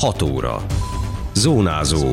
6 óra. Zónázó.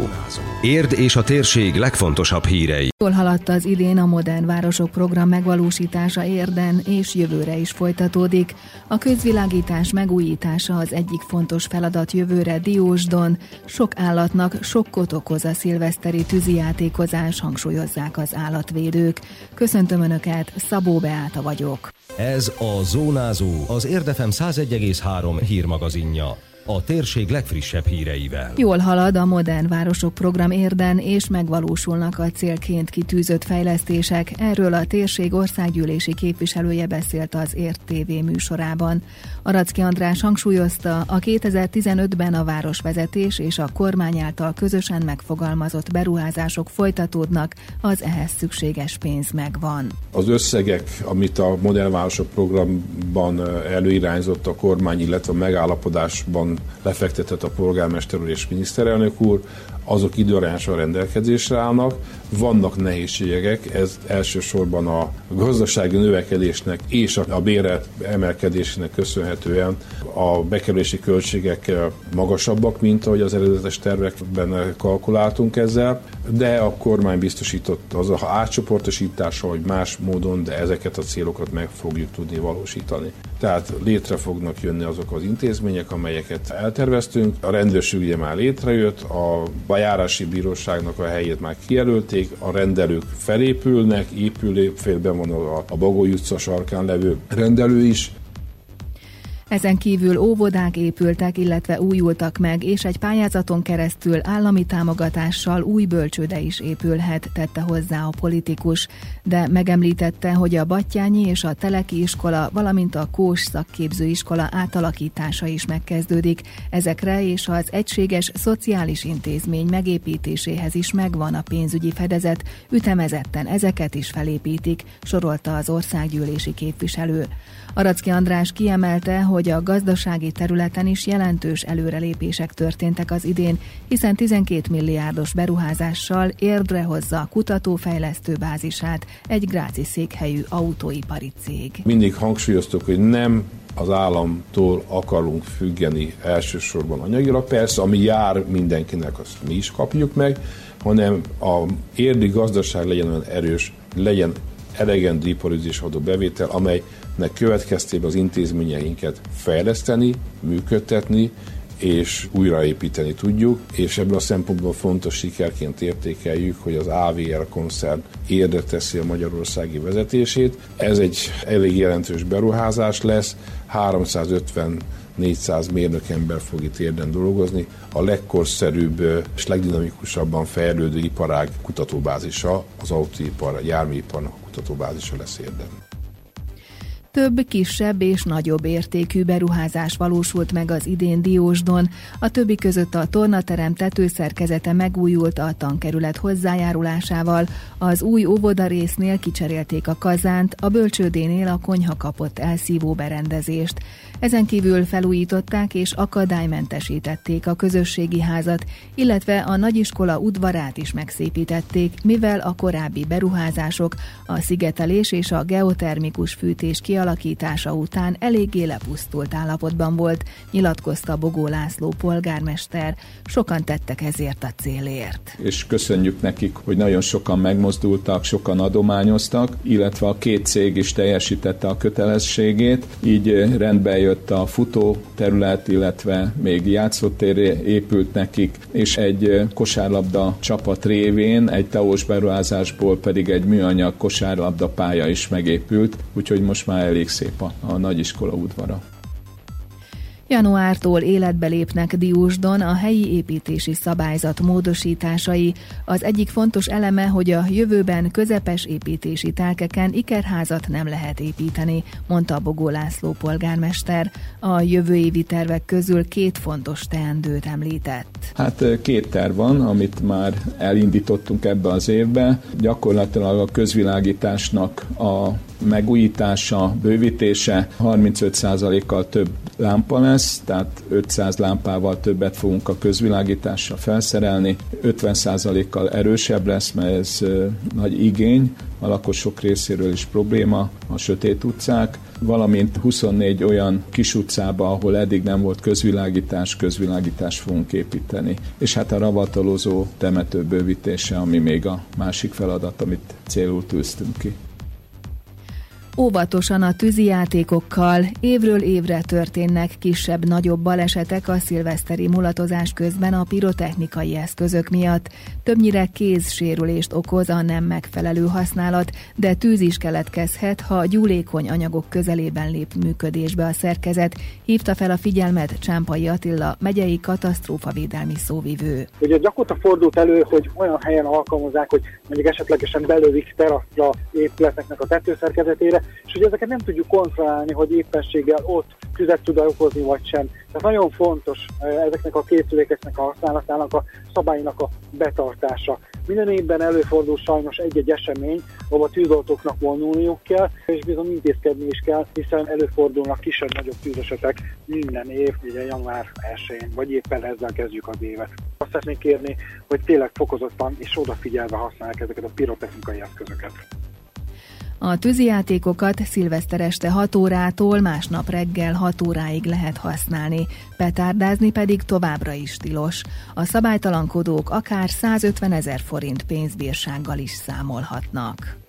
Érd és a térség legfontosabb hírei. Jól haladt az idén a Modern Városok program megvalósítása Érden, és jövőre is folytatódik. A közvilágítás megújítása az egyik fontos feladat jövőre Diósdon. Sok állatnak sokkot okoz a szilveszteri tűzijátékozás, hangsúlyozzák az állatvédők. Köszöntöm Önöket, Szabó Beáta vagyok. Ez a Zónázó, az Érdefem 101,3 hírmagazinja a térség legfrissebb híreivel. Jól halad a Modern Városok program érden, és megvalósulnak a célként kitűzött fejlesztések. Erről a térség országgyűlési képviselője beszélt az Ért TV műsorában. Aracki András hangsúlyozta, a 2015-ben a városvezetés és a kormány által közösen megfogalmazott beruházások folytatódnak, az ehhez szükséges pénz megvan. Az összegek, amit a Modern Városok programban előirányzott a kormány, illetve a megállapodásban lefektetett a polgármester úr és miniszterelnök úr, azok időarányosan rendelkezésre állnak. Vannak nehézségek, ez elsősorban a gazdasági növekedésnek és a bérlet emelkedésének köszönhetően a bekerülési költségek magasabbak, mint ahogy az eredetes tervekben kalkuláltunk ezzel, de a kormány biztosított az a átcsoportosítása, vagy más módon, de ezeket a célokat meg fogjuk tudni valósítani. Tehát létre fognak jönni azok az intézmények, amelyeket elterveztünk. A rendőrség ugye már létrejött, a bejárási bíróságnak a helyét már kijelölték, a rendelők felépülnek, épülőfélben van a, a Bagoly utca sarkán levő rendelő is, ezen kívül óvodák épültek, illetve újultak meg, és egy pályázaton keresztül állami támogatással új bölcsőde is épülhet, tette hozzá a politikus, de megemlítette, hogy a Battyányi és a Teleki iskola, valamint a Kós szakképzőiskola átalakítása is megkezdődik. Ezekre és az egységes szociális intézmény megépítéséhez is megvan a pénzügyi fedezet, ütemezetten ezeket is felépítik, sorolta az országgyűlési képviselő. Aracki András kiemelte, hogy a gazdasági területen is jelentős előrelépések történtek az idén, hiszen 12 milliárdos beruházással érdre hozza a kutatófejlesztő bázisát egy gráci székhelyű autóipari cég. Mindig hangsúlyoztuk, hogy nem az államtól akarunk függeni elsősorban anyagilag. Persze, ami jár mindenkinek, azt mi is kapjuk meg, hanem a érdi gazdaság legyen olyan erős, legyen elegendő iparüzésadó bevétel, amelynek következtében az intézményeinket fejleszteni, működtetni, és újraépíteni tudjuk, és ebből a szempontból fontos sikerként értékeljük, hogy az AVR koncern érdre teszi a magyarországi vezetését. Ez egy elég jelentős beruházás lesz, 350 400 mérnök ember fog itt érden dolgozni. A legkorszerűbb és legdinamikusabban fejlődő iparág kutatóbázisa, az autóipar, a járműiparnak a kutatóbázisa lesz érden. Több kisebb és nagyobb értékű beruházás valósult meg az idén Diósdon, a többi között a tornaterem tetőszerkezete megújult a tankerület hozzájárulásával, az új óvoda résznél kicserélték a kazánt, a bölcsődénél a konyha kapott elszívó berendezést. Ezen kívül felújították és akadálymentesítették a közösségi házat, illetve a nagyiskola udvarát is megszépítették, mivel a korábbi beruházások, a szigetelés és a geotermikus fűtés kialakítása után eléggé lepusztult állapotban volt, nyilatkozta Bogó László polgármester. Sokan tettek ezért a célért. És köszönjük nekik, hogy nagyon sokan megmozdultak, sokan adományoztak, illetve a két cég is teljesítette a kötelességét, így rendbe jött a futó terület, illetve még játszótér épült nekik, és egy kosárlabda csapat révén egy teós beruházásból pedig egy műanyag kosárlabda pálya is megépült, úgyhogy most már elég szép a, a nagyiskola udvara. Januártól életbe lépnek Diósdon a helyi építési szabályzat módosításai. Az egyik fontos eleme, hogy a jövőben közepes építési telkeken ikerházat nem lehet építeni, mondta Bogó László polgármester. A jövő évi tervek közül két fontos teendőt említett. Hát két terv van, amit már elindítottunk ebbe az évbe. Gyakorlatilag a közvilágításnak a megújítása, bővítése 35%-kal több lámpa lesz, tehát 500 lámpával többet fogunk a közvilágításra felszerelni, 50%-kal erősebb lesz, mert ez nagy igény, a lakosok részéről is probléma, a sötét utcák, valamint 24 olyan kis utcába, ahol eddig nem volt közvilágítás, közvilágítást fogunk építeni. És hát a ravatalozó temető bővítése, ami még a másik feladat, amit célul tűztünk ki. Óvatosan a tűzijátékokkal évről évre történnek kisebb-nagyobb balesetek a szilveszteri mulatozás közben a pirotechnikai eszközök miatt. Többnyire kézsérülést okoz a nem megfelelő használat, de tűz is keletkezhet, ha gyúlékony anyagok közelében lép működésbe a szerkezet, hívta fel a figyelmet Csámpai Attila, megyei katasztrófavédelmi szóvivő. Ugye gyakorta fordult elő, hogy olyan helyen alkalmazzák, hogy mondjuk esetlegesen belődik teraszra épületeknek a tetőszerkezetére, és hogy ezeket nem tudjuk kontrollálni, hogy éppenséggel ott tüzet tud okozni, vagy sem. Tehát nagyon fontos eh, ezeknek a készülékeknek a használatának, a szabálynak a betartása. Minden évben előfordul sajnos egy-egy esemény, ahol a tűzoltóknak vonulniuk kell, és bizony intézkedni is kell, hiszen előfordulnak kisebb-nagyobb tűzesetek minden év, ugye január 1-én, vagy éppen ezzel kezdjük az évet. Azt szeretnék kérni, hogy tényleg fokozottan és odafigyelve használják ezeket a pirotechnikai eszközöket. A tűzijátékokat szilveszter este 6 órától másnap reggel 6 óráig lehet használni, petárdázni pedig továbbra is tilos. A szabálytalankodók akár 150 ezer forint pénzbírsággal is számolhatnak.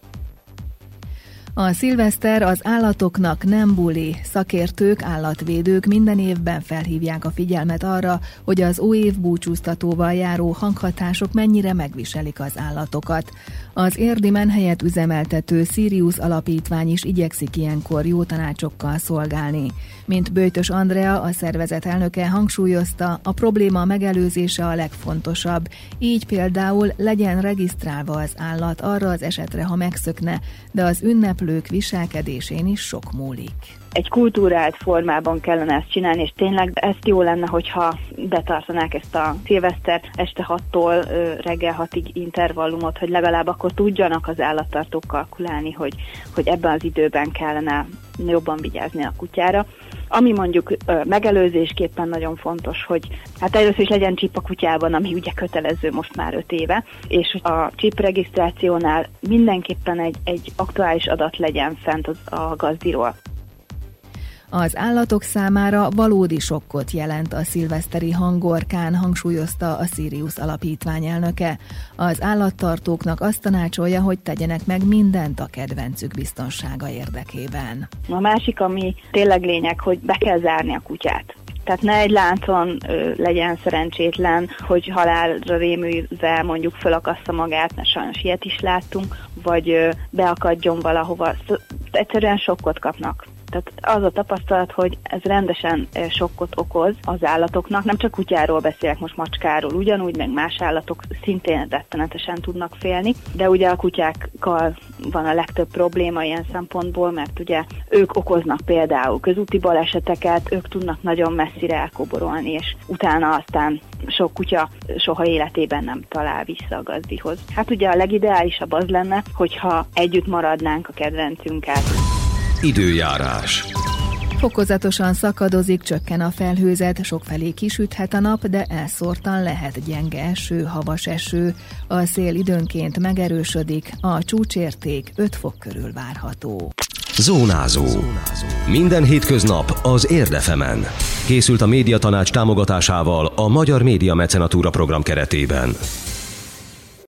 A szilveszter az állatoknak nem buli. Szakértők, állatvédők minden évben felhívják a figyelmet arra, hogy az új év búcsúztatóval járó hanghatások mennyire megviselik az állatokat. Az érdi menhelyet üzemeltető Sirius alapítvány is igyekszik ilyenkor jó tanácsokkal szolgálni. Mint Bőtös Andrea, a szervezet elnöke hangsúlyozta, a probléma megelőzése a legfontosabb. Így például legyen regisztrálva az állat arra az esetre, ha megszökne, de az ünneplők viselkedésén is sok múlik egy kultúrált formában kellene ezt csinálni, és tényleg ezt jó lenne, hogyha betartanák ezt a szilveszter este 6-tól reggel 6-ig intervallumot, hogy legalább akkor tudjanak az állattartók kalkulálni, hogy, hogy ebben az időben kellene jobban vigyázni a kutyára. Ami mondjuk megelőzésképpen nagyon fontos, hogy hát először is legyen csip a kutyában, ami ugye kötelező most már 5 éve, és a chip regisztrációnál mindenképpen egy, egy aktuális adat legyen fent az, a gazdiról. Az állatok számára valódi sokkot jelent a szilveszteri hangorkán, hangsúlyozta a Sirius alapítvány elnöke. Az állattartóknak azt tanácsolja, hogy tegyenek meg mindent a kedvencük biztonsága érdekében. A másik, ami tényleg lényeg, hogy be kell zárni a kutyát. Tehát ne egy láncon ö, legyen szerencsétlen, hogy halálra rémülve mondjuk fölakassza magát, mert sajnos ilyet is láttunk, vagy ö, beakadjon valahova. Egyszerűen sokkot kapnak. Tehát az a tapasztalat, hogy ez rendesen sokkot okoz az állatoknak, nem csak kutyáról beszélek, most macskáról ugyanúgy, meg más állatok szintén rettenetesen tudnak félni, de ugye a kutyákkal van a legtöbb probléma ilyen szempontból, mert ugye ők okoznak például közúti baleseteket, ők tudnak nagyon messzire elkoborolni, és utána aztán sok kutya soha életében nem talál vissza a gazdihoz. Hát ugye a legideálisabb az lenne, hogyha együtt maradnánk a kedvencünkkel. Időjárás. Fokozatosan szakadozik, csökken a felhőzet, sokfelé kisüthet a nap, de elszórtan lehet gyenge eső, havas eső. A szél időnként megerősödik, a csúcsérték 5 fok körül várható. Zónázó. Minden hétköznap az Érdefemen. Készült a médiatanács támogatásával a Magyar Média Mecenatúra program keretében.